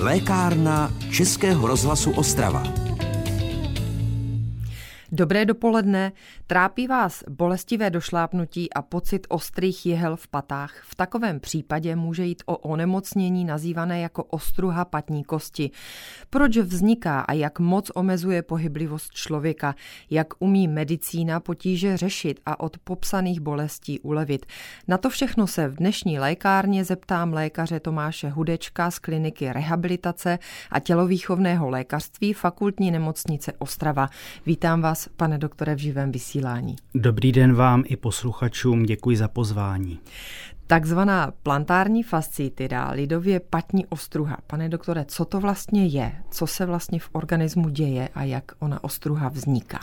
Lékárna Českého rozhlasu Ostrava. Dobré dopoledne. Trápí vás bolestivé došlápnutí a pocit ostrých jehel v patách? V takovém případě může jít o onemocnění nazývané jako ostruha patní kosti. Proč vzniká a jak moc omezuje pohyblivost člověka? Jak umí medicína potíže řešit a od popsaných bolestí ulevit? Na to všechno se v dnešní lékárně zeptám lékaře Tomáše Hudečka z kliniky rehabilitace a tělovýchovného lékařství fakultní nemocnice Ostrava. Vítám vás, pane doktore, v živém vysílání. Dobrý den vám i posluchačům, děkuji za pozvání. Takzvaná plantární fascitida, lidově patní ostruha. Pane doktore, co to vlastně je? Co se vlastně v organismu děje a jak ona ostruha vzniká?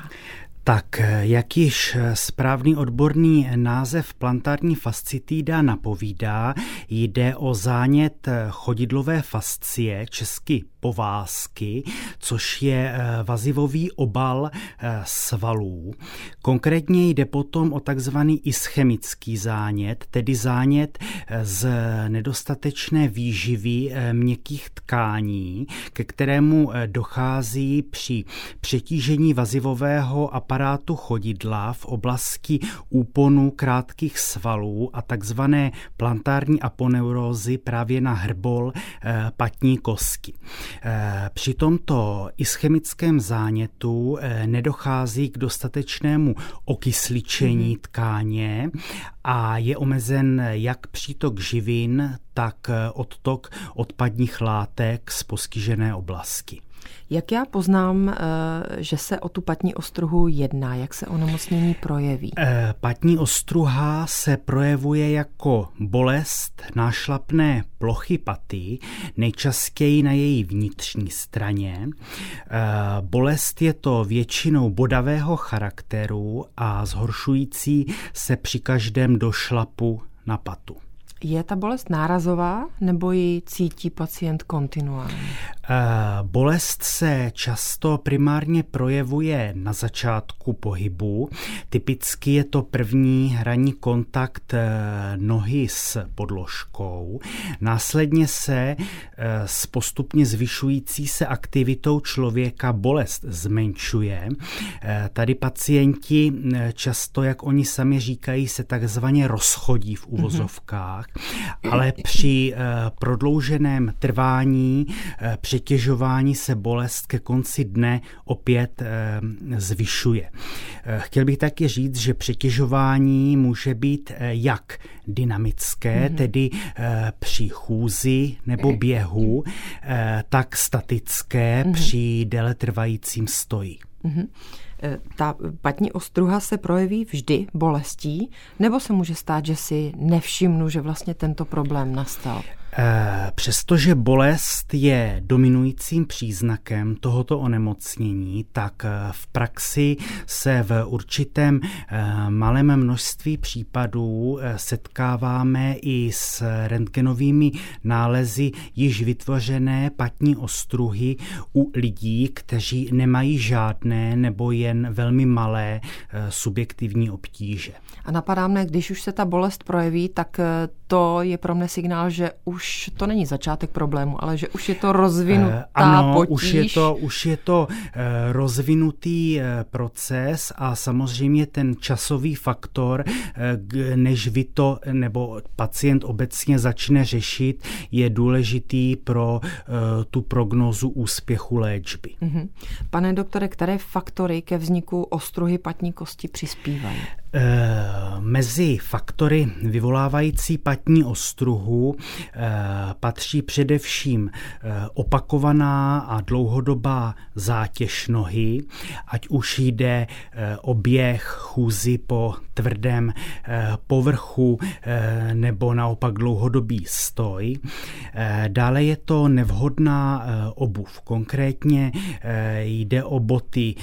Tak, jak již správný odborný název plantární fascitída napovídá, jde o zánět chodidlové fascie, česky povázky, což je eh, vazivový obal eh, svalů. Konkrétně jde potom o takzvaný ischemický zánět, tedy zánět eh, z nedostatečné výživy měkkých tkání, ke kterému dochází při přetížení vazivového aparátu chodidla v oblasti úponu krátkých svalů a takzvané plantární aponeurózy právě na hrbol patní kostky. Eh, při tomto ischemickém zánětu eh, nedochází k dostatečnému okysličení mm-hmm. tkáně a je omezen jak přítok živin, tak eh, odtok odpadních látek z postižené oblasti. Jak já poznám, eh, že se o tu patní ostruhu jedná? Jak se onemocnění projeví? Eh, patní ostruha se projevuje jako bolest nášlapné plochy paty, nejčastěji na její vnitřní straně. Eh, bolest je to většinou bodavého charakteru a zhoršující se při každém došlapu na patu. Je ta bolest nárazová nebo ji cítí pacient kontinuálně? Eh, bolest se často primárně projevuje na začátku pohybu. Typicky je to první hraní kontakt eh, nohy s podložkou. Následně se eh, s postupně zvyšující se aktivitou člověka bolest zmenšuje. Tady pacienti často, jak oni sami říkají, se takzvaně rozchodí v uvozovkách ale při prodlouženém trvání, eh, přetěžování se bolest ke konci dne opět eh, zvyšuje. Chtěl bych taky říct, že přetěžování může být jak dynamické, mm-hmm. tedy při chůzi nebo běhu, tak statické mm-hmm. při déle trvajícím stoji. Mm-hmm. Eh, ta patní ostruha se projeví vždy bolestí, nebo se může stát, že si nevšimnu, že vlastně tento problém nastal? Eh, přestože bolest je dominujícím příznakem tohoto onemocnění, tak eh, v praxi se v určitém eh, malém množství případů setkáváme i s rentgenovými nálezy již vytvořené patní ostruhy u lidí, kteří nemají žádné nebo jen velmi malé subjektivní obtíže. A napadá mne, když už se ta bolest projeví, tak to je pro mě signál, že už už to není začátek problému, ale že už je to rozvinutá uh, ano, potíž. Už je to, už je to uh, rozvinutý uh, proces a samozřejmě ten časový faktor, než vy to nebo pacient obecně začne řešit, je důležitý pro tu prognozu úspěchu léčby. Uh-huh. Pane doktore, které faktory ke vzniku ostruhy patní kosti přispívají? Mezi faktory vyvolávající patní ostruhu patří především opakovaná a dlouhodobá zátěž nohy, ať už jde o běh, chůzi po tvrdém povrchu nebo naopak dlouhodobý stoj. Dále je to nevhodná obuv. Konkrétně jde o boty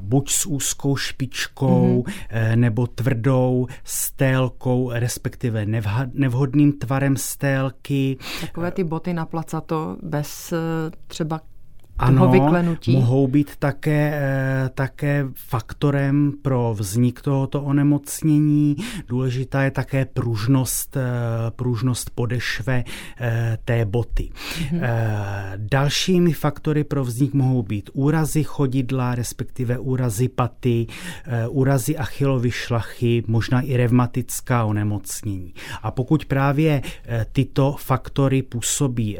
buď s úzkou špičkou mm-hmm. Nebo tvrdou stélkou, respektive nevhodným tvarem stélky. Takové ty boty na placato bez eh, třeba ano, vyklenutí? mohou být také, eh, také faktorem pro vznik tohoto onemocnění. Důležitá je také pružnost, eh, pružnost podešve eh, té boty. Mhm. Dalšími faktory pro vznik mohou být úrazy chodidla, respektive úrazy paty, úrazy achilovy šlachy, možná i revmatická onemocnění. A pokud právě tyto faktory působí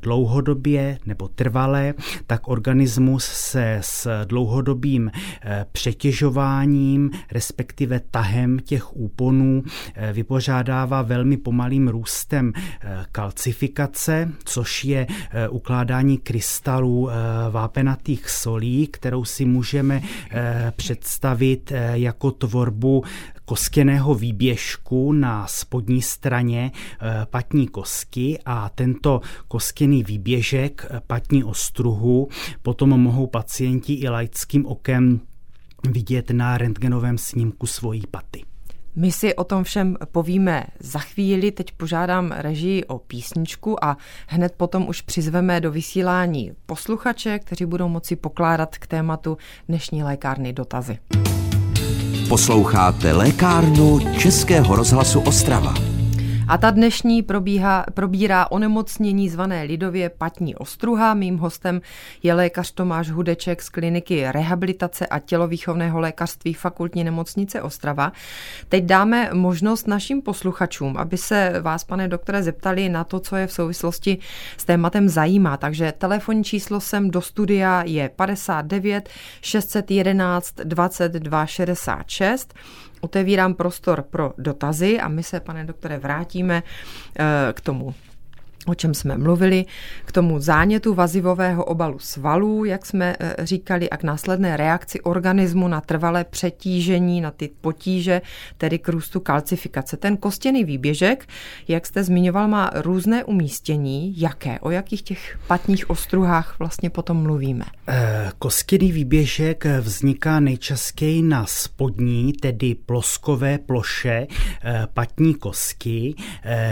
dlouhodobě nebo trvalé, tak organismus se s dlouhodobým eh, přetěžováním, respektive tahem těch úponů eh, vypořádává velmi pomalým růstem eh, kalcifikace, což je ukládání krystalů vápenatých solí, kterou si můžeme představit jako tvorbu kostěného výběžku na spodní straně eh, patní kosky a tento kostěný výběžek eh, patní ostruhu potom mohou pacienti i laickým okem vidět na rentgenovém snímku svojí paty. My si o tom všem povíme za chvíli. Teď požádám režii o písničku a hned potom už přizveme do vysílání posluchače, kteří budou moci pokládat k tématu dnešní lékárny dotazy. Posloucháte lékárnu Českého rozhlasu Ostrava. A ta dnešní probíhá, probírá onemocnění zvané lidově patní ostruha. Mým hostem je lékař Tomáš Hudeček z kliniky rehabilitace a tělovýchovného lékařství fakultní nemocnice Ostrava. Teď dáme možnost našim posluchačům, aby se vás, pane doktore, zeptali na to, co je v souvislosti s tématem zajímá. Takže telefonní číslo sem do studia je 59 611 22 66 otevírám prostor pro dotazy a my se, pane doktore, vrátíme eh, k tomu o čem jsme mluvili, k tomu zánětu vazivového obalu svalů, jak jsme eh, říkali, a k následné reakci organismu na trvalé přetížení, na ty potíže, tedy k růstu kalcifikace. Ten kostěný výběžek, jak jste zmiňoval, má různé umístění. Jaké? O jakých těch patních ostruhách vlastně potom mluvíme? Eh, kostěný výběžek vzniká nejčastěji na spodní, tedy ploskové ploše eh, patní kosky.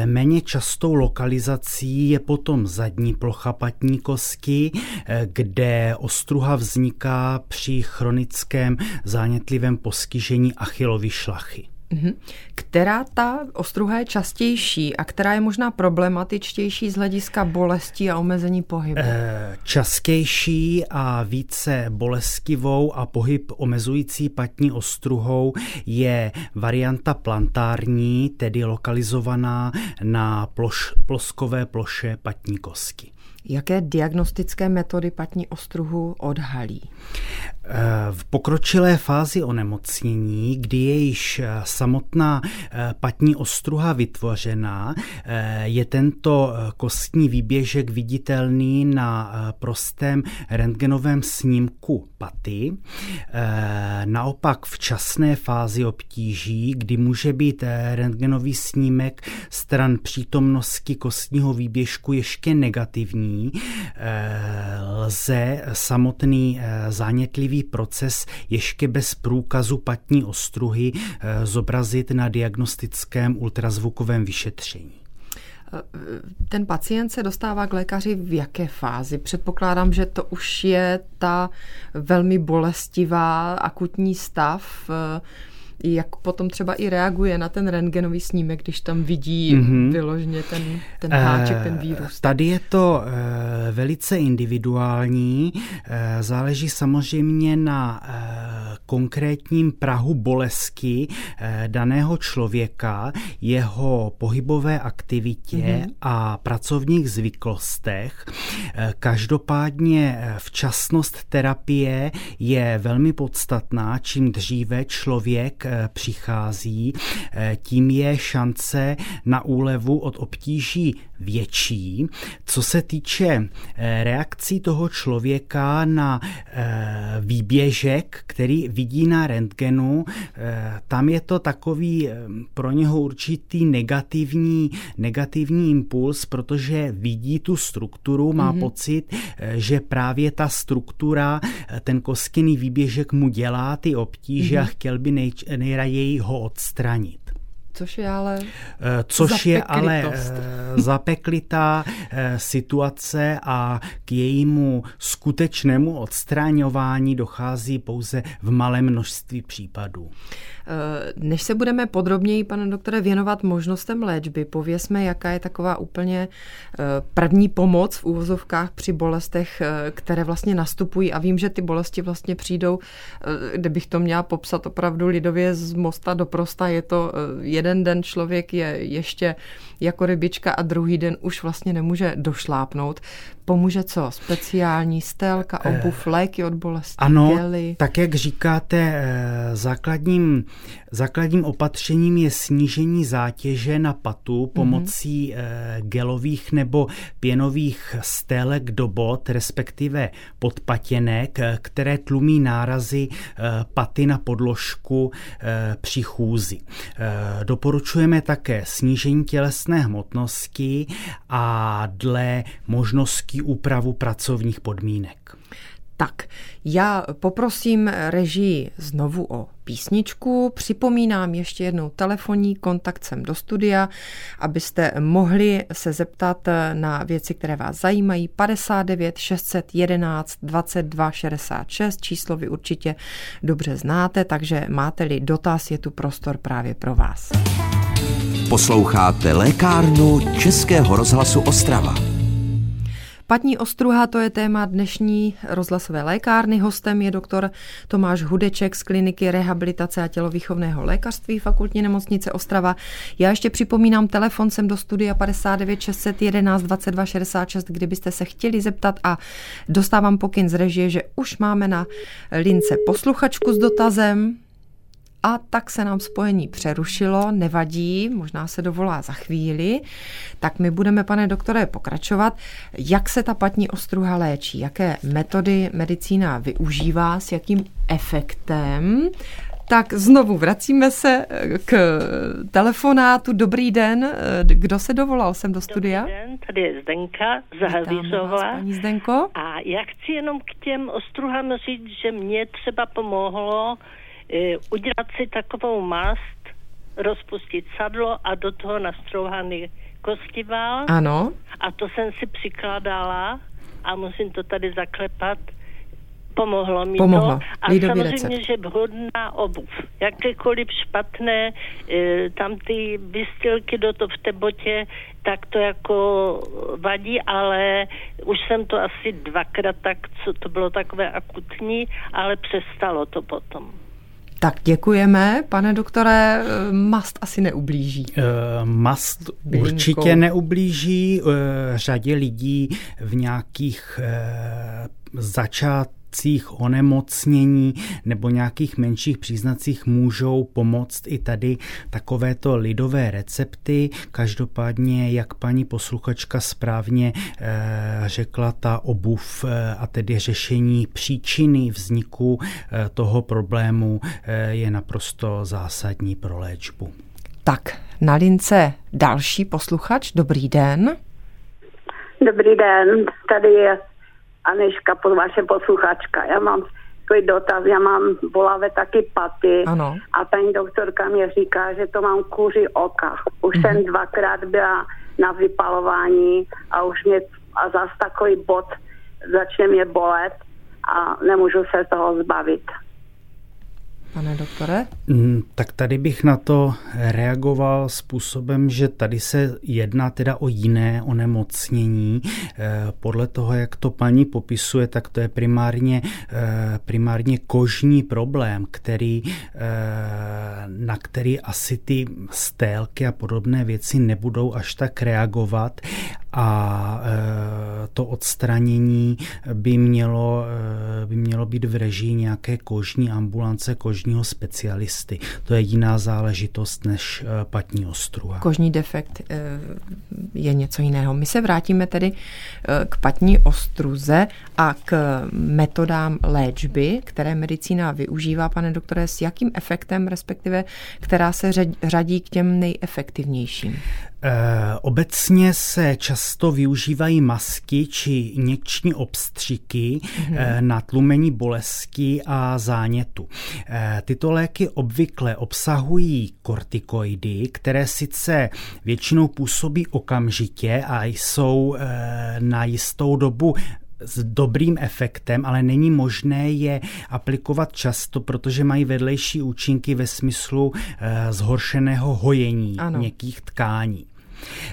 Méně častou lokalizací Věcí je potom zadní plocha patní kostky, eh, kde ostruha vzniká při chronickém zánětlivém poskyžení achilovy šlachy. Mhm. Která ta ostruha je častější a která je možná problematičtější z hlediska bolesti a omezení pohybu? Eh, častější a více bolestivou a pohyb omezující patní ostruhou je varianta plantární, tedy lokalizovaná na ploš, ploskové ploše patní kostky. Jaké diagnostické metody patní ostruhu odhalí? Eh, v pokročilé fázi onemocnění, kdy je již eh, samotná eh, patní ostruha vytvořena, je tento kostní výběžek viditelný na prostém rentgenovém snímku paty. Naopak v časné fázi obtíží, kdy může být rentgenový snímek stran přítomnosti kostního výběžku ještě negativní, lze samotný zánětlivý jednotlivý proces ještě bez průkazu patní ostruhy eh, zobrazit na diagnostickém ultrazvukovém vyšetření. Eh, ten pacient se dostává k lékaři v jaké fázi? Předpokládám, že to už je ta velmi bolestivá akutní stav, eh, jak potom třeba i reaguje na ten rentgenový snímek, když tam vidí mm-hmm. vyloženě ten, ten háček, ten eh, vírus? Tady je to eh, velice individuální, eh, záleží samozřejmě na konkrétním prahu bolesti daného člověka, jeho pohybové aktivitě mm-hmm. a pracovních zvyklostech. Každopádně včasnost terapie je velmi podstatná, čím dříve člověk Eh, přichází, eh, tím je šance na úlevu od obtíží větší. Co se týče eh, reakcí toho člověka na výběžek, který vidí na rentgenu, tam je to takový pro něho určitý negativní, negativní impuls, protože vidí tu strukturu, má mm-hmm. pocit, že právě ta struktura, ten koskyný výběžek mu dělá ty obtíže mm-hmm. a chtěl by nej, nejraději ho odstranit. Což je ale Což je ale zapeklitá situace a k jejímu skutečnému odstraňování dochází pouze v malém množství případů. Než se budeme podrobněji, pane doktore, věnovat možnostem léčby, pověsme, jaká je taková úplně první pomoc v úvozovkách při bolestech, které vlastně nastupují a vím, že ty bolesti vlastně přijdou, kdybych to měla popsat opravdu lidově z mosta do prosta, je to jeden den člověk je ještě jako rybička a druhý den už vlastně nemůže došlápnout. Pomůže co? Speciální stélka, eh, obuv, léky od bolesti, Ano, gely. tak jak říkáte, eh, základním, základním opatřením je snížení zátěže na patu pomocí mm-hmm. gelových nebo pěnových stélek do bod, respektive podpatěnek, které tlumí nárazy paty na podložku při chůzi. Doporučujeme také snížení tělesné hmotnosti a dle možností úpravu pracovních podmínek. Tak, já poprosím režii znovu o písničku. Připomínám ještě jednou telefonní kontakt sem do studia, abyste mohli se zeptat na věci, které vás zajímají. 59 611 22 66. Číslo vy určitě dobře znáte, takže máte-li dotaz, je tu prostor právě pro vás. Posloucháte lékárnu Českého rozhlasu Ostrava. Patní ostruha, to je téma dnešní rozhlasové lékárny. Hostem je doktor Tomáš Hudeček z kliniky rehabilitace a tělovýchovného lékařství fakultní nemocnice Ostrava. Já ještě připomínám telefon sem do studia 59 611 22 66, kdybyste se chtěli zeptat a dostávám pokyn z režie, že už máme na lince posluchačku s dotazem. A tak se nám spojení přerušilo, nevadí, možná se dovolá za chvíli. Tak my budeme, pane doktore, pokračovat. Jak se ta patní ostruha léčí? Jaké metody medicína využívá? S jakým efektem? Tak znovu vracíme se k telefonátu. Dobrý den. Kdo se dovolal sem do studia? Dobrý den, tady je Zdenka Zahavízová. Paní Zdenko. A já chci jenom k těm ostruhám říct, že mě třeba pomohlo Eh, udělat si takovou mast, rozpustit sadlo a do toho nastrouhaný kostival. Ano. A to jsem si přikládala a musím to tady zaklepat. Pomohlo mi Pomohlo. to. A Lidový samozřejmě, recept. že vhodná obuv. Jakékoliv špatné, e, tam ty vystylky do to v té botě, tak to jako vadí, ale už jsem to asi dvakrát tak, co to bylo takové akutní, ale přestalo to potom. Tak děkujeme, pane doktore. Mast asi neublíží. Uh, mast Bylinkou. určitě neublíží. Uh, řadě lidí v nějakých uh, začát příznacích onemocnění nebo nějakých menších příznacích můžou pomoct i tady takovéto lidové recepty. Každopádně, jak paní posluchačka správně eh, řekla, ta obuv eh, a tedy řešení příčiny vzniku eh, toho problému je naprosto zásadní pro léčbu. Tak, na lince další posluchač. Dobrý den. Dobrý den, tady je Aneška, pod vaše posluchačka. Já mám takový dotaz, já mám bolavé taky paty ano. a paní doktorka mě říká, že to mám kůři oka. Už mm-hmm. jsem dvakrát byla na vypalování a už mě a zase takový bod začne mě bolet a nemůžu se toho zbavit pane doktore? Mm, tak tady bych na to reagoval způsobem, že tady se jedná teda o jiné onemocnění. Eh, podle toho, jak to paní popisuje, tak to je primárně, eh, primárně kožní problém, který, eh, na který asi ty stélky a podobné věci nebudou až tak reagovat a to odstranění by mělo, by mělo být v režii nějaké kožní ambulance, kožní kožního specialisty. To je jiná záležitost než eh, patní ostruha. Kožní defekt je něco jiného. My se vrátíme tedy k patní ostruze a k metodám léčby, které medicína využívá, pane doktore, s jakým efektem, respektive která se řadí k těm nejefektivnějším? Obecně se čas často využívají masky či injekční obstřiky mm-hmm. na tlumení bolesti a zánětu. Tyto léky obvykle obsahují kortikoidy, které sice většinou působí okamžitě a jsou na jistou dobu s dobrým efektem, ale není možné je aplikovat často, protože mají vedlejší účinky ve smyslu eh, zhoršeného hojení ano. měkkých tkání.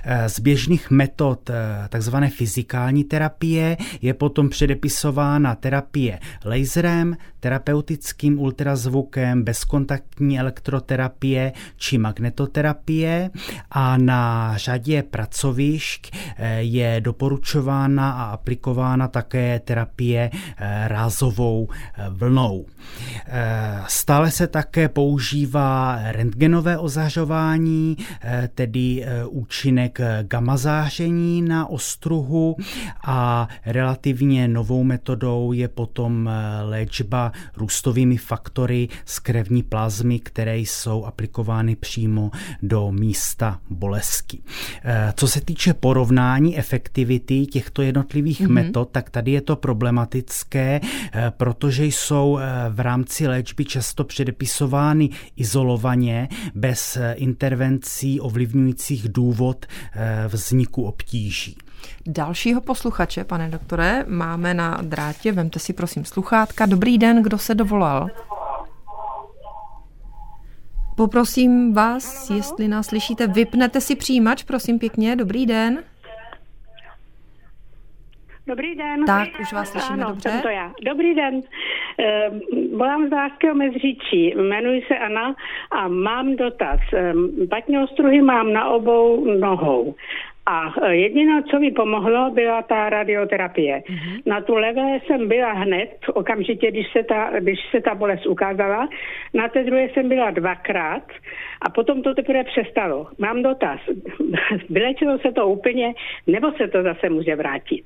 Eh, z běžných metod eh, takzvané fyzikální terapie je potom předepisována terapie laserem, terapeutickým ultrazvukem, bezkontaktní elektroterapie či magnetoterapie a na řadě pracovišť eh, je doporučována a aplikována také terapie rázovou vlnou. Stále se také používá rentgenové ozařování, tedy účinek gamma záření na ostruhu a relativně novou metodou je potom léčba růstovými faktory z krevní plazmy, které jsou aplikovány přímo do místa bolesti. Eh, co se týče porovnání efektivity těchto jednotlivých mm-hmm. metod, tak tady je to problematické, eh, protože jsou eh, v rámci léčby často předepisovány izolovaně bez intervencí ovlivňujících důvod vzniku obtíží. Dalšího posluchače, pane doktore, máme na drátě. Vemte si prosím sluchátka. Dobrý den, kdo se dovolal? Poprosím vás, jestli nás slyšíte, vypnete si přijímač, prosím pěkně. Dobrý den. Dobrý den. Tak, už vás slyšíme ano, dobře. To já. Dobrý den. Ehm, volám z Láského Mezříčí, jmenuji se Anna a mám dotaz. Ehm, ostruhy mám na obou nohou a e, jediné, co mi pomohlo, byla ta radioterapie. Mm-hmm. Na tu levé jsem byla hned, okamžitě, když se, ta, když se ta bolest ukázala. Na té druhé jsem byla dvakrát a potom to teprve přestalo. Mám dotaz. Vylečilo se to úplně, nebo se to zase může vrátit?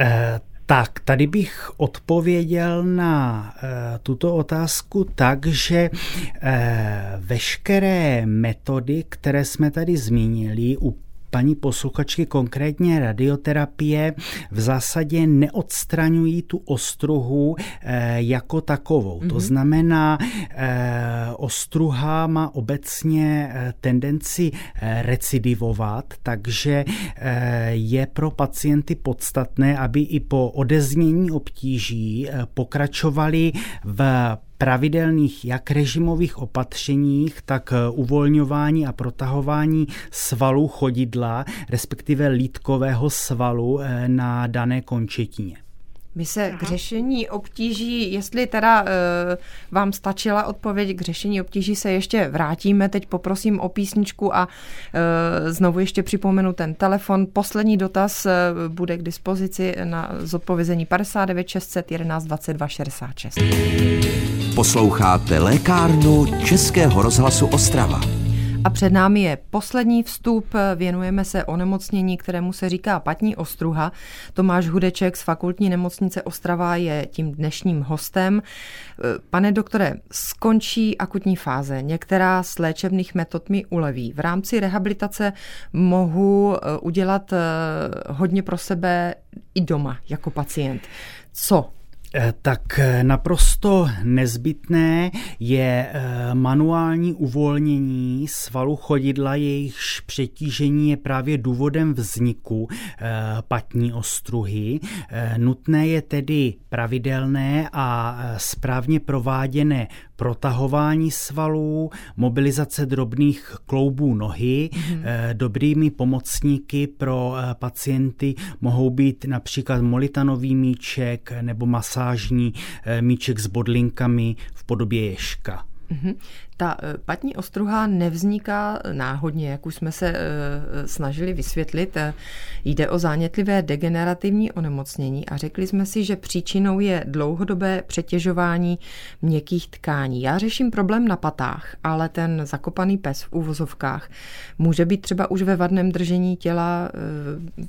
Uh... Tak, tady bych odpověděl na e, tuto otázku tak, že e, veškeré metody, které jsme tady zmínili, u paní posluchačky, konkrétně radioterapie, v zásadě neodstraňují tu ostruhu eh, jako takovou. Mm-hmm. To mhm. znamená, eh, ostruha má obecně eh, tendenci recidivovat, takže je pro pacienty podstatné, aby i po odeznění obtíží pokračovali v pravidelných jak režimových opatřeních, tak eh, uvolňování a protahování svalů chodidla, respektive lítkového svalu eh, na dané končetině. My se Aha. k řešení obtíží, jestli teda e, vám stačila odpověď k řešení obtíží, se ještě vrátíme. Teď poprosím o písničku a e, znovu ještě připomenu ten telefon. Poslední dotaz e, bude k dispozici na zodpovězení 59 611 22 66. Posloucháte lékárnu Českého rozhlasu Ostrava. A před námi je poslední vstup. Věnujeme se onemocnění, kterému se říká patní ostruha. Tomáš Hudeček z fakultní nemocnice Ostrava je tím dnešním hostem. Pane doktore, skončí akutní fáze. Některá z léčebných metod mi uleví. V rámci rehabilitace mohu eh, udělat eh, hodně pro sebe i doma jako pacient. Co tak eh, naprosto nezbytné je eh, manuální uvolnění svalu chodidla, jejichž přetížení je právě důvodem vzniku patní ostruhy. Nutné je tedy pravidelné a správně prováděné protahování svalů, mobilizace drobných kloubů nohy. Mm-hmm. Dobrými pomocníky pro pacienty mohou být například molitanový míček nebo masáž masážní eh, míček s bodlinkami v podobě ješka. Mm-hmm. Ta eh, patní ostruha nevzniká náhodně, jak už jsme se eh, snažili vysvětlit. Jde o zánětlivé degenerativní onemocnění a řekli jsme si, že příčinou je dlouhodobé přetěžování měkkých tkání. Já řeším problém na patách, ale ten zakopaný pes v úvozovkách může být třeba už ve vadném držení těla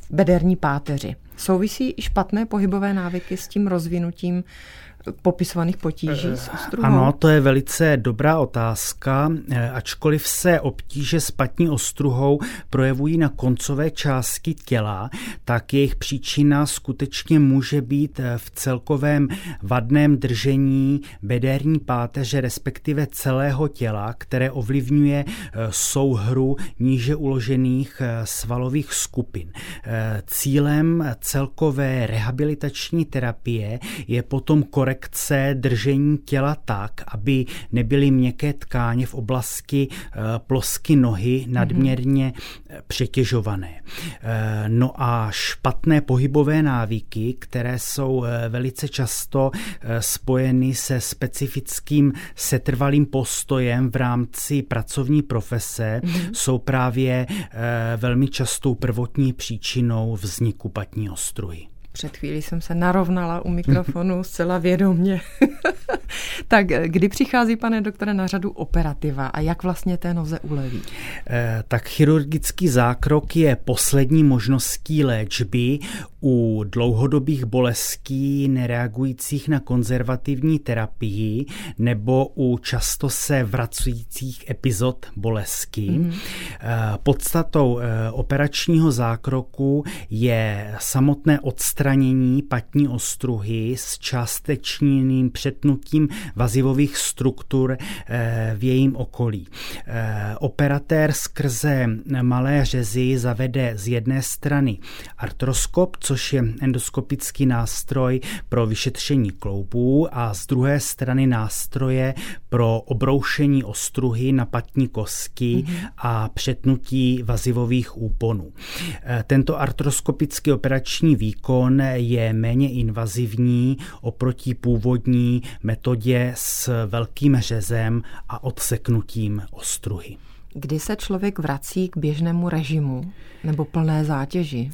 bederní páteři. Souvisí i špatné pohybové návyky s tím rozvinutím popisovaných potíží s ostruhou? Ano, to je velice dobrá otázka. Ačkoliv se obtíže s patní ostruhou projevují na koncové části těla, tak jejich příčina skutečně může být v celkovém vadném držení bederní páteře, respektive celého těla, které ovlivňuje souhru níže uložených svalových skupin. Cílem celkové rehabilitační terapie je potom korekce držení těla tak, aby nebyly měkké tkáně v oblasti eh, plosky nohy nadměrně eh, přetěžované. Eh, no a špatné pohybové návyky, které jsou velice často spojeny se specifickým setrvalým postojem v rámci pracovní profese, mm-hmm. jsou právě velmi častou prvotní příčinou vzniku patní ostruhy. Před chvílí jsem se narovnala u mikrofonu zcela vědomně. tak kdy přichází, pane doktore, na řadu operativa a jak vlastně té noze uleví? Eh, tak chirurgický zákrok je poslední možností léčby u dlouhodobých bolestí nereagujících na konzervativní terapii nebo u často se vracujících epizod bolestí. Mm. Podstatou eh, operačního zákroku je samotné odstranění patní ostruhy s částečným přetnutím vazivových struktur eh, v jejím okolí. Operatér skrze malé řezy zavede z jedné strany artroskop, což je endoskopický nástroj pro vyšetření kloubů a z druhé strany nástroje pro obroušení ostruhy na patní kostky mm-hmm. a přetnutí vazivových úponů. E, tento artroskopický operační výkon je méně invazivní oproti původní metodě s velkým řezem a odseknutím ostruhy. Kdy se člověk vrací k běžnému režimu nebo plné zátěži?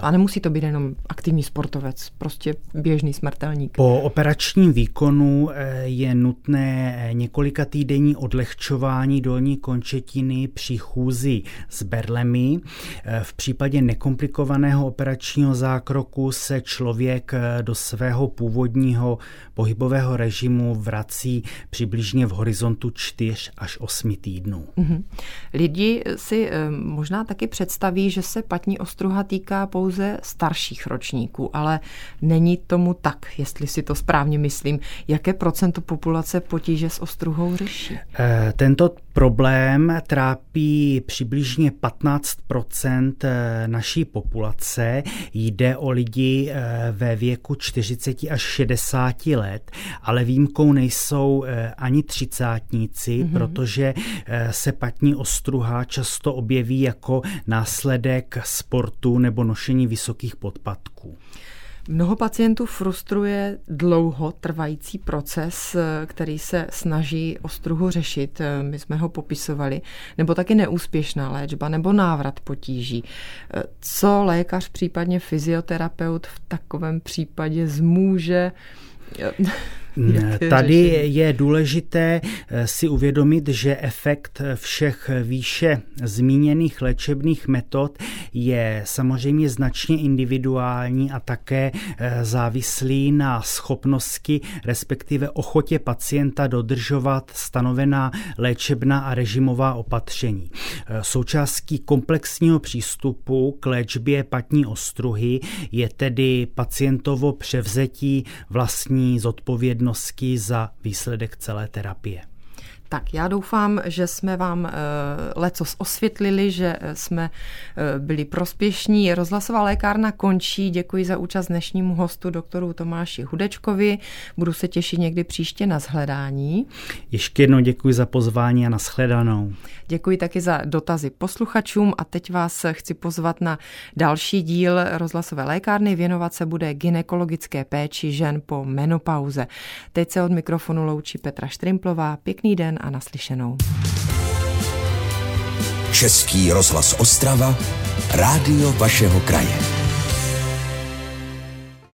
A nemusí to být jenom aktivní sportovec, prostě běžný smrtelník. Po operačním výkonu eh, je nutné několika týdenní odlehčování dolní končetiny při chůzi s berlemi. Eh, v případě nekomplikovaného operačního zákroku se člověk eh, do svého původního pohybového režimu vrací přibližně v horizontu 4 až 8 týdnů. Mm-hmm. Lidi si eh, možná taky představí, že se patní ostruha týká pouze starších ročníků, ale není tomu tak, jestli si to správně myslím. Jaké procento populace potíže s ostruhou řeší? Eh, tento problém trápí přibližně 15 eh, naší populace. Jde o lidi ve věku 40 až 60 let, ale výjimkou nejsou ani třicátníci, mm-hmm. protože se patní patní ostruha často objeví jako následek sportu nebo nošení vysokých podpatků. Mnoho pacientů frustruje dlouho trvající proces, který se snaží ostruhu řešit. My jsme ho popisovali. Nebo taky neúspěšná léčba, nebo návrat potíží. Co lékař, případně fyzioterapeut v takovém případě zmůže Tady je důležité eh, si uvědomit, že efekt všech výše zmíněných léčebných metod je samozřejmě značně individuální a také eh, závislý na schopnosti, respektive ochotě pacienta dodržovat stanovená léčebná a režimová opatření. Eh, součástí komplexního přístupu k léčbě patní ostruhy je tedy pacientovo převzetí vlastní zodpovědnosti odpovědnosti za výsledek celé terapie. Tak já doufám, že jsme vám uh, lecos osvětlili, že eh, jsme uh, byli prospěšní. Rozhlasová lékárna končí. Děkuji za účast dnešnímu hostu, doktoru Tomáši Hudečkovi. Budu se těšit někdy příště na shledání. Ještě jednou děkuji za pozvání a na shledanou. Děkuji taky za dotazy posluchačům a teď vás chci pozvat na další díl rozhlasové lékárny. Věnovat se bude ginekologické péči žen po menopauze. Teď se od mikrofonu loučí Petra Štrimplová. Pěkný den a naslyšenou. Český rozhlas Ostrava, rádio vašeho kraje.